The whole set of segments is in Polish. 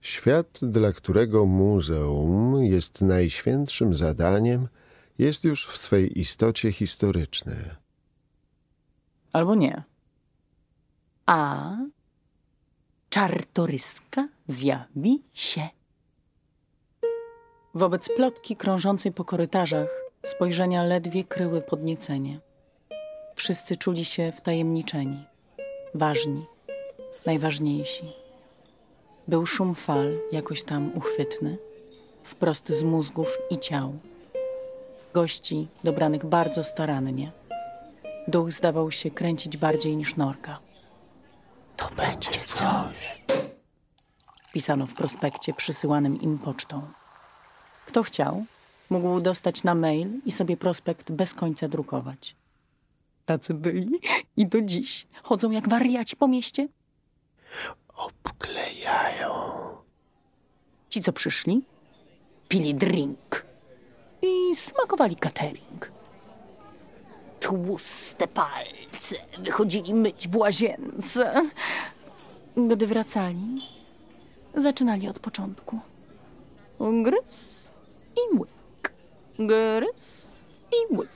Świat, dla którego muzeum jest najświętszym zadaniem, jest już w swej istocie historyczny. Albo nie. A czartoryska zjawi się. Wobec plotki krążącej po korytarzach spojrzenia ledwie kryły podniecenie. Wszyscy czuli się wtajemniczeni, ważni, najważniejsi. Był szum fal, jakoś tam uchwytny, wprost z mózgów i ciał. Gości dobranych bardzo starannie. Duch zdawał się kręcić bardziej niż norka. To będzie coś. Pisano w prospekcie przysyłanym im pocztą. Kto chciał, mógł dostać na mail i sobie prospekt bez końca drukować. Tacy byli i do dziś chodzą jak wariaci po mieście. Obklejają. Ci, co przyszli, pili drink i smakowali catering. Tłuste palce wychodzili myć w łazience. Gdy wracali, zaczynali od początku. Gryz i łyk. Gryz i łyk.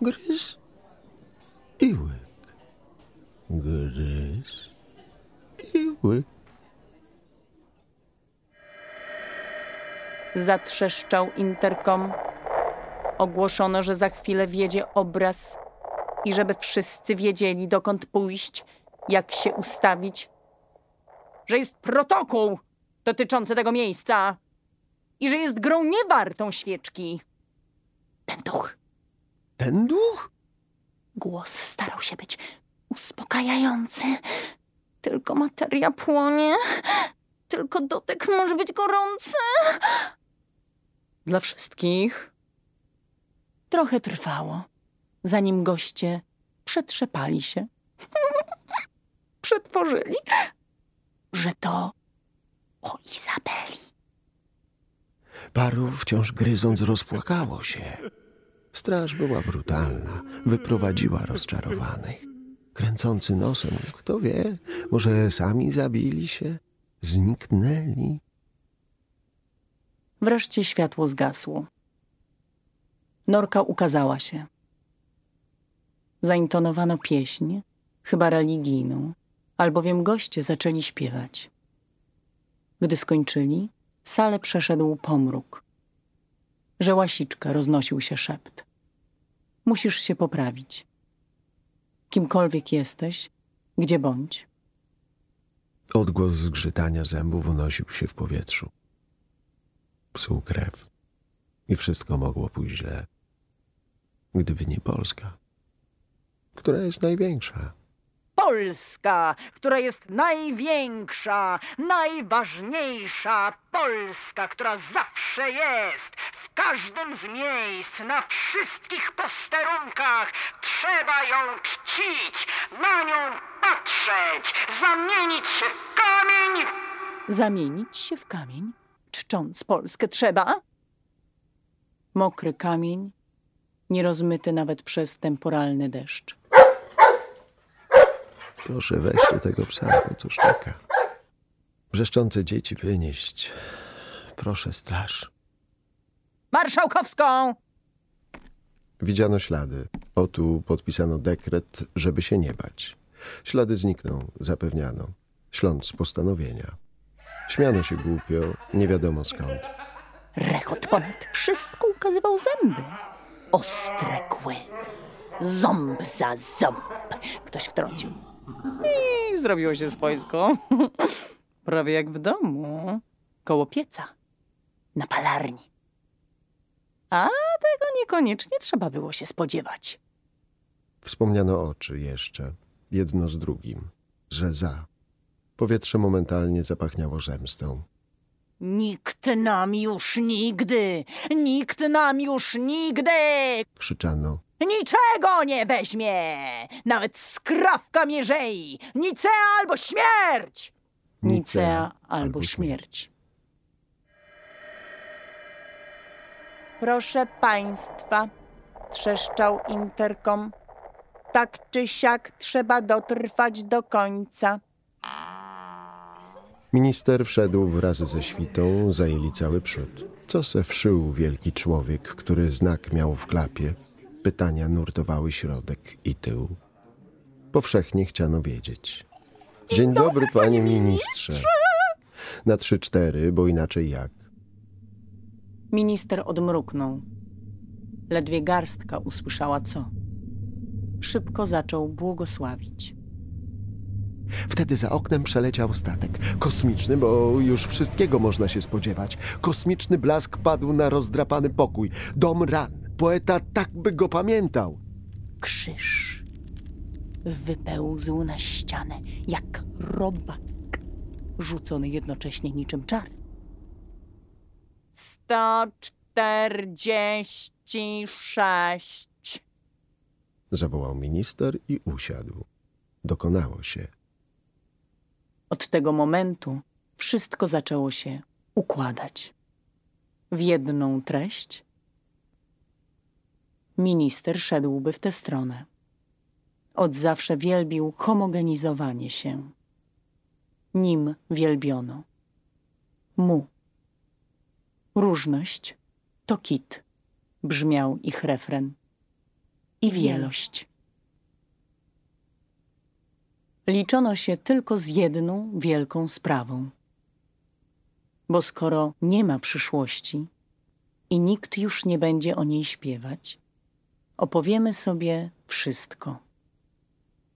Gryz i łyk. Gryz Zatrzeszczał interkom. Ogłoszono, że za chwilę wjedzie obraz i żeby wszyscy wiedzieli, dokąd pójść, jak się ustawić. Że jest protokół dotyczący tego miejsca i że jest grą niewartą świeczki. Ten duch, Ten duch? głos starał się być uspokajający. Tylko materia płonie, tylko dotyk może być gorący. Dla wszystkich trochę trwało, zanim goście przetrzepali się, przetworzyli, że to o Izabeli. Paru wciąż gryząc rozpłakało się. Straż była brutalna, wyprowadziła rozczarowanych. Kręcący nosem, kto wie, może sami zabili się, zniknęli. Wreszcie światło zgasło. Norka ukazała się. Zaintonowano pieśń, chyba religijną, albowiem goście zaczęli śpiewać. Gdy skończyli, salę przeszedł pomruk. Że łasiczka roznosił się szept. Musisz się poprawić. Kimkolwiek jesteś, gdzie bądź, Odgłos zgrzytania zębów unosił się w powietrzu. Psuł krew. I wszystko mogło pójść źle. Gdyby nie Polska, która jest największa. Polska, która jest największa, najważniejsza. Polska, która zawsze jest. W każdym z miejsc, na wszystkich posterunkach. Trzeba ją czcić, na nią patrzeć, zamienić się w kamień. Zamienić się w kamień? Czcząc Polskę trzeba? Mokry kamień, nierozmyty nawet przez temporalny deszcz. Proszę weźcie tego psa, co szczeka. Wrzeszczące dzieci wynieść. Proszę straż. Marszałkowską! Widziano ślady. O tu podpisano dekret, żeby się nie bać. Ślady znikną, zapewniano, śląc postanowienia. Śmiano się głupio, nie wiadomo skąd. Rechot ponad wszystko ukazywał zęby. Ostre kły. Ząb za ząb. Ktoś wtrącił. I zrobiło się swojsko. Prawie jak w domu. Koło pieca. Na palarni. A tego niekoniecznie trzeba było się spodziewać. Wspomniano oczy jeszcze, jedno z drugim, że za. Powietrze momentalnie zapachniało zemstą. Nikt nam już nigdy, nikt nam już nigdy Krzyczano, niczego nie weźmie. Nawet skrawka mierzei. Nicea albo śmierć. Nicea albo śmierć. Proszę państwa, trzeszczał interkom. Tak czy siak trzeba dotrwać do końca. Minister wszedł wraz ze świtą, zajęli cały przód. Co se wszył wielki człowiek, który znak miał w klapie? Pytania nurtowały środek i tył. Powszechnie chciano wiedzieć. Dzień, dobry, panie ministrze. Na trzy cztery, bo inaczej jak? Minister odmruknął. Ledwie garstka usłyszała co. Szybko zaczął błogosławić. Wtedy za oknem przeleciał statek. Kosmiczny, bo już wszystkiego można się spodziewać. Kosmiczny blask padł na rozdrapany pokój. Dom ran. Poeta tak by go pamiętał. Krzyż wypełzł na ścianę jak robak, rzucony jednocześnie niczym czar. Sto czterdzieści sześć. Zawołał minister i usiadł. Dokonało się. Od tego momentu wszystko zaczęło się układać w jedną treść. Minister szedłby w tę stronę. Od zawsze wielbił homogenizowanie się. Nim wielbiono. Mu. Różność to kit, brzmiał ich refren. I wielość. Liczono się tylko z jedną wielką sprawą. Bo skoro nie ma przyszłości i nikt już nie będzie o niej śpiewać, opowiemy sobie wszystko.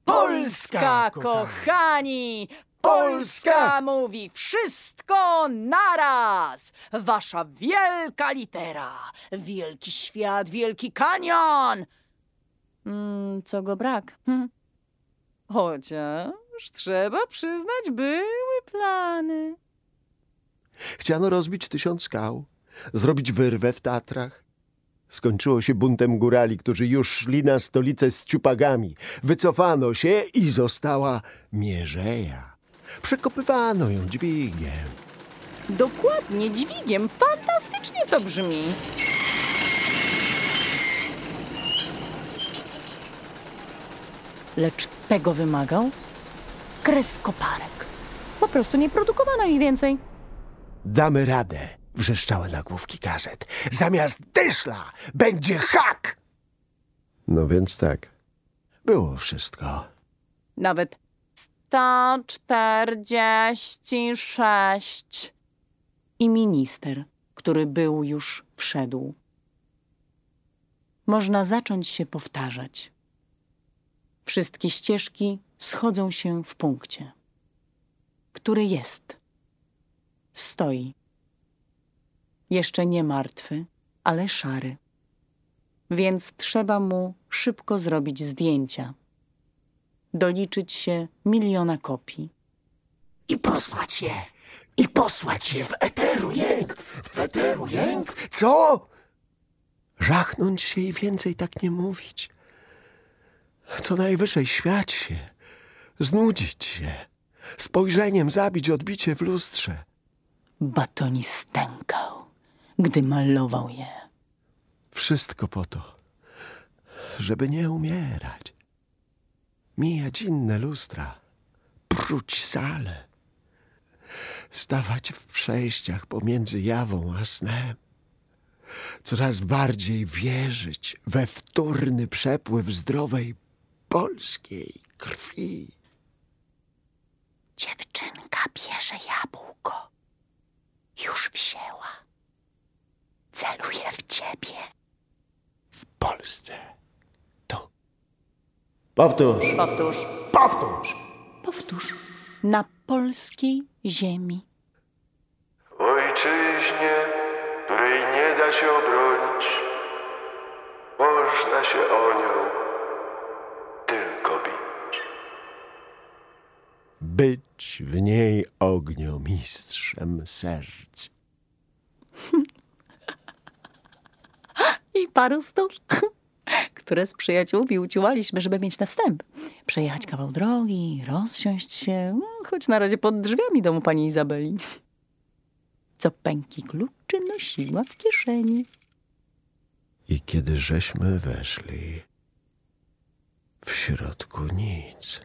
Polska, kochani! Polska mówi wszystko naraz! Wasza wielka litera, wielki świat, wielki kanion! Mm, co go brak? Hm. Chociaż trzeba przyznać, były plany. Chciano rozbić tysiąc skał, zrobić wyrwę w Tatrach. Skończyło się buntem górali, którzy już szli na stolicę z ciupagami. Wycofano się i została Mierzeja. Przekopywano ją dźwigiem. Dokładnie, dźwigiem. Fantastycznie to brzmi. Lecz tego wymagał kres koparek. Po prostu nie produkowano ich więcej. Damy radę, wrzeszczały nagłówki gazet. Zamiast dyszla będzie hak! No więc tak. Było wszystko. Nawet 146. I minister, który był już wszedł. Można zacząć się powtarzać. Wszystkie ścieżki schodzą się w punkcie, który jest. Stoi. Jeszcze nie martwy, ale szary. Więc trzeba mu szybko zrobić zdjęcia. Doliczyć się miliona kopii. I posłać je! I posłać je w eteru jęk! W eteru jęk! Co? Żachnąć się i więcej tak nie mówić. Co najwyżej śmiać się, znudzić się, spojrzeniem zabić odbicie w lustrze. Batoni stękał, gdy malował je. Wszystko po to, żeby nie umierać. Mijać inne lustra, pruć sale, stawać w przejściach pomiędzy jawą a snem, coraz bardziej wierzyć we wtórny przepływ zdrowej polskiej krwi. Dziewczynka bierze jabłko. Już wzięła. Celuje w ciebie. W Polsce. Tu. Powtórz. Powtórz. Powtórz. Powtórz. Na polskiej ziemi. Ojczyźnie, której nie da się obronić, można się o nią tylko bić. Być w niej ogniomistrzem serc. I paru stów, które z przyjaciółmi uciłaliśmy, żeby mieć na wstęp. Przejechać kawał drogi, rozsiąść się, no, choć na razie pod drzwiami domu pani Izabeli. Co pęki kluczy nosiła w kieszeni. I kiedy żeśmy weszli, w środku nic.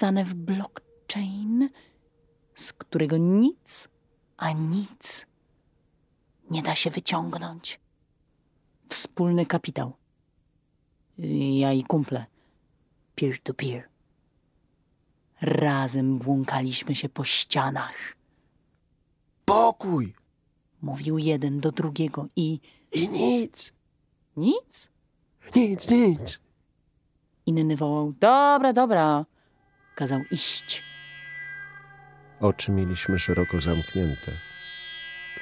Zassane w blockchain, z którego nic, a nic nie da się wyciągnąć. Wspólny kapitał. Ja i kumple. Peer to peer. Razem błąkaliśmy się po ścianach. Pokój Mówił jeden do drugiego i i nic, nic. nic, nic. Inny wołał: Dobra, dobra. Kazał iść. Oczy mieliśmy szeroko zamknięte.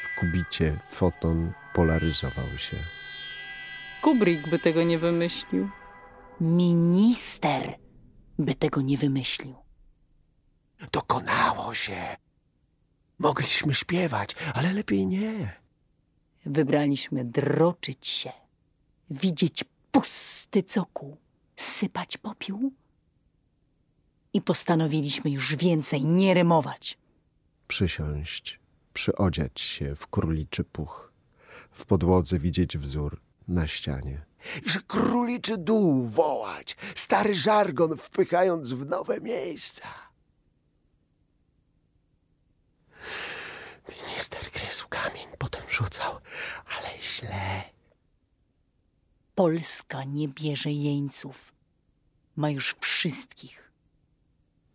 W kubicie foton polaryzował się. Kubrick by tego nie wymyślił. Minister by tego nie wymyślił. Dokonało się. Mogliśmy śpiewać, ale lepiej nie. Wybraliśmy droczyć się, widzieć pusty cokół, sypać popiół. I postanowiliśmy już więcej nie rymować. Przysiąść, przyodziać się w króliczy puch, w podłodze widzieć wzór na ścianie. I że króliczy dół wołać, stary żargon wpychając w nowe miejsca. Minister gryzł kamień, potem rzucał, ale źle. Polska nie bierze jeńców. Ma już wszystkich.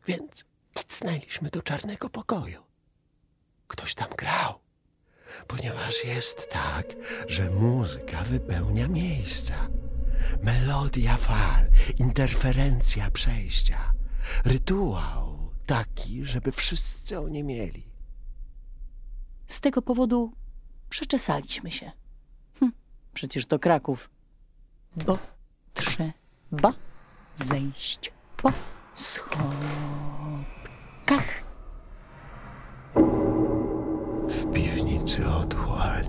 Więc kicnęliśmy do czarnego pokoju. Ktoś tam grał, ponieważ jest tak, że muzyka wypełnia miejsca. Melodia fal, interferencja przejścia, rytuał taki, żeby wszyscy o nie mieli. Z tego powodu przeczesaliśmy się. Hm, przecież to Kraków. Bo trzeba zejść po schodkach. W piwnicy otchłań.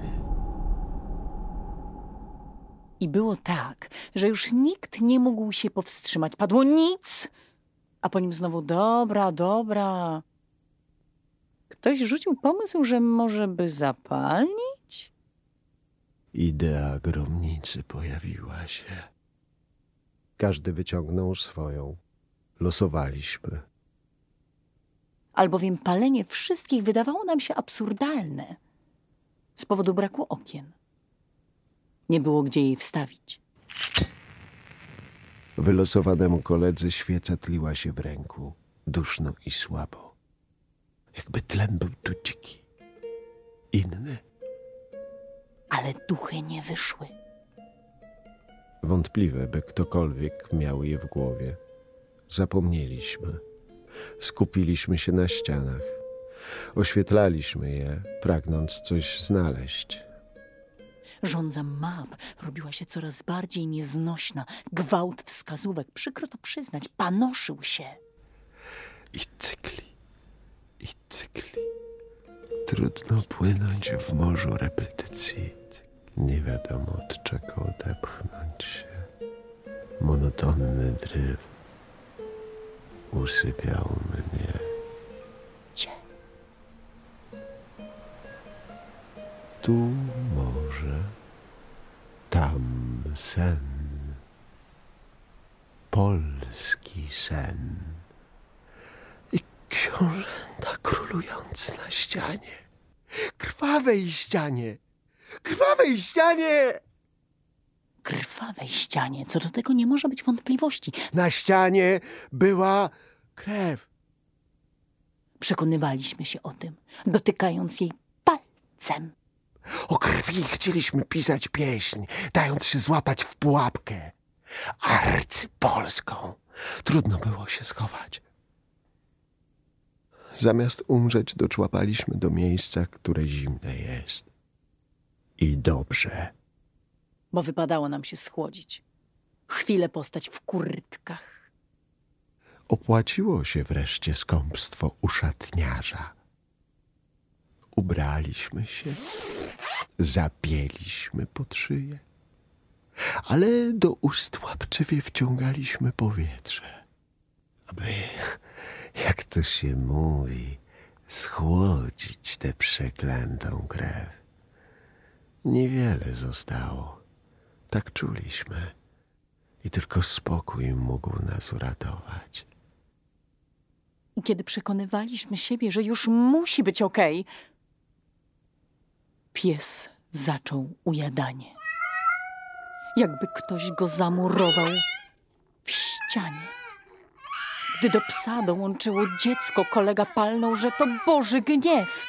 I było tak, że już nikt nie mógł się powstrzymać. Padło nic, a po nim znowu dobra, dobra. Ktoś rzucił pomysł, że może by zapalnić? Idea gromnicy pojawiła się. Każdy wyciągnął swoją. Losowaliśmy. Albowiem palenie wszystkich wydawało nam się absurdalne z powodu braku okien. Nie było gdzie jej wstawić. Wylosowanemu koledze świeca tliła się w ręku, duszno i słabo. Jakby tlen był tu dziki. Inny. Ale duchy nie wyszły. Wątpliwe, by ktokolwiek miał je w głowie. Zapomnieliśmy. Skupiliśmy się na ścianach. Oświetlaliśmy je, pragnąc coś znaleźć. Żądza map robiła się coraz bardziej nieznośna. Gwałt wskazówek, przykro to przyznać, panoszył się. I cykli, i cykli. Trudno płynąć w morzu repetycji. Nie wiadomo od czego odepchnąć się. Monotonny dryf usypiał mnie. Cie. Tu morze, tam sen. Polski sen. I książęta królujące na ścianie. Krwawej ścianie. Krwawej ścianie! Krwawej ścianie, co do tego nie może być wątpliwości. Na ścianie była krew. Przekonywaliśmy się o tym, dotykając jej palcem. O krwi chcieliśmy pisać pieśń, dając się złapać w pułapkę. Arcypolską. Trudno było się schować. Zamiast umrzeć, doczłapaliśmy do miejsca, które zimne jest. I dobrze. Bo wypadało nam się schłodzić. Chwilę postać w kurtkach. Opłaciło się wreszcie skąpstwo uszatniarza. Ubraliśmy się, zapięliśmy pod szyję, ale do ust łapczywie wciągaliśmy powietrze, aby, jak to się mówi, schłodzić tę przeklętą krew. Niewiele zostało, tak czuliśmy. I tylko spokój mógł nas uratować. Kiedy przekonywaliśmy siebie, że już musi być okej, pies zaczął ujadanie. Jakby ktoś go zamurował w ścianie. Gdy do psa dołączyło dziecko, kolega palnął, że to Boży gniew.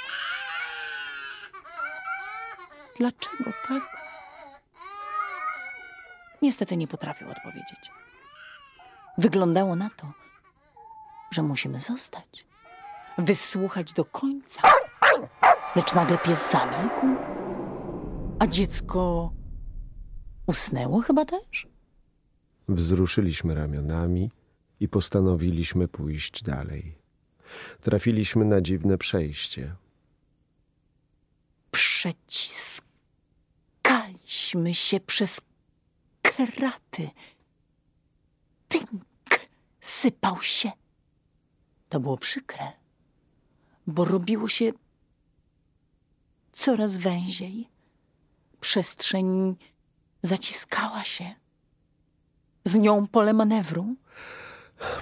Dlaczego tak? Niestety nie potrafił odpowiedzieć. Wyglądało na to, że musimy zostać, wysłuchać do końca. Lecz nagle pies zamilkł, a dziecko usnęło chyba też? Wzruszyliśmy ramionami i postanowiliśmy pójść dalej. Trafiliśmy na dziwne przejście. Przeciskaliśmy się przez kraty. Tynk sypał się. To było przykre, bo robiło się coraz węziej. Przestrzeń zaciskała się. Z nią pole manewru.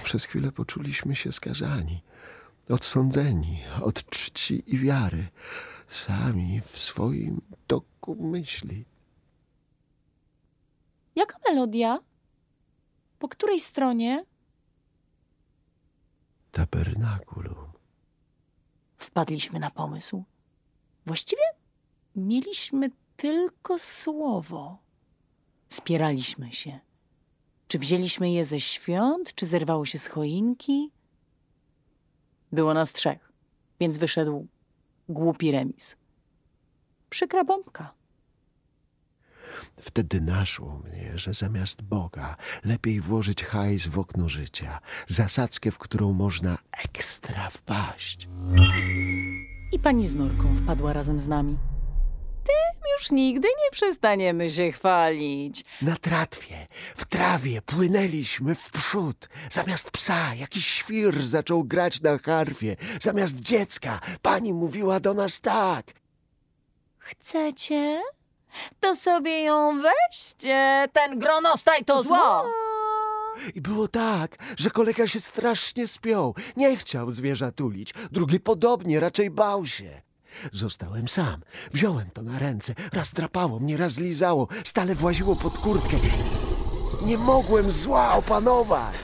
Przez chwilę poczuliśmy się skazani, odsądzeni od czci i wiary, sami w swoim toku myśli. Jaka melodia? Po której stronie? Tabernakulum. Wpadliśmy na pomysł. Właściwie mieliśmy tylko słowo. Spieraliśmy się. Czy wzięliśmy je ze świąt, czy zerwało się z choinki? Było nas trzech, więc wyszedł głupi remis. Przykra bombka. Wtedy naszło mnie, że zamiast Boga lepiej włożyć hajs w okno życia, zasadzkę, w którą można ekstra wpaść. I pani z Norką wpadła razem z nami. Tym już nigdy nie przestaniemy się chwalić. Na tratwie, w trawie płynęliśmy w przód. Zamiast psa jakiś świr zaczął grać na harfie. Zamiast dziecka pani mówiła do nas tak. Chcecie? To sobie ją weźcie. Ten gronostaj to zło. I było tak, że kolega się strasznie spiął. Nie chciał zwierza tulić. Drugi podobnie, raczej bał się. Zostałem sam. Wziąłem to na ręce. Raz drapało mnie, raz lizało. Stale właziło pod kurtkę. Nie mogłem zła opanować.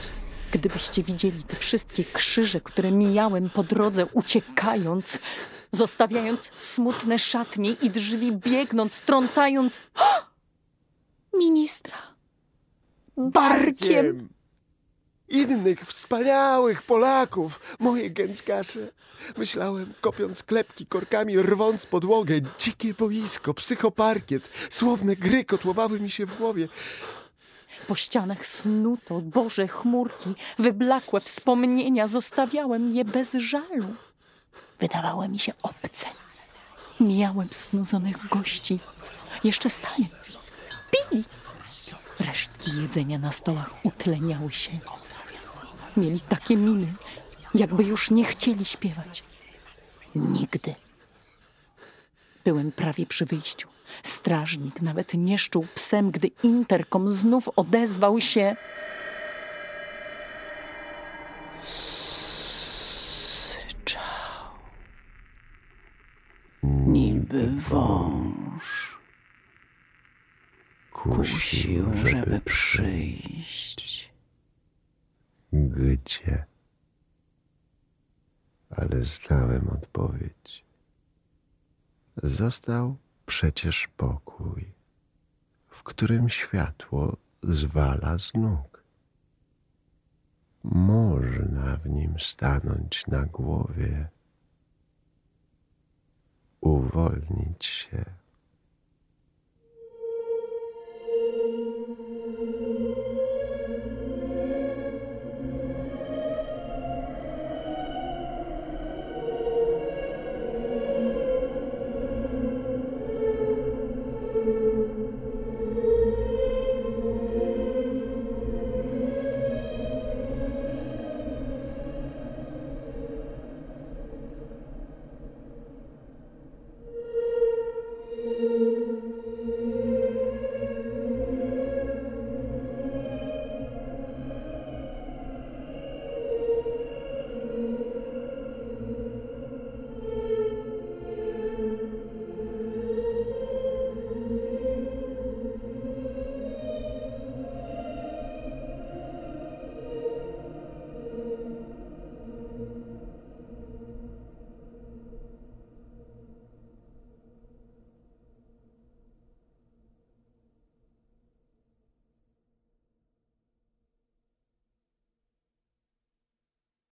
Gdybyście widzieli te wszystkie krzyże, które mijałem po drodze, uciekając, zostawiając smutne szatnie i drzwi, biegnąc, trącając ministra barkiem. Innych wspaniałych Polaków, moje gęskasze. Myślałem, kopiąc klepki korkami, rwąc podłogę, dzikie boisko, psychoparkiet, słowne gry kotłowały mi się w głowie. Po ścianach snuto Boże chmurki, wyblakłe wspomnienia, zostawiałem je bez żalu. Wydawały mi się obce. Mijałem snudzonych gości. Jeszcze stanie. Pili. Resztki jedzenia na stołach utleniały się. Mieli takie miny, jakby już nie chcieli śpiewać. Nigdy. Byłem prawie przy wyjściu. Strażnik nawet nie szczuł psem, gdy interkom znów odezwał się. Niby wąż kusił, żeby przyjść. Gdzie? Ale znałem odpowiedź. Został przecież pokój, w którym światło zwala z nóg. Można w nim stanąć na głowie, uwolnić się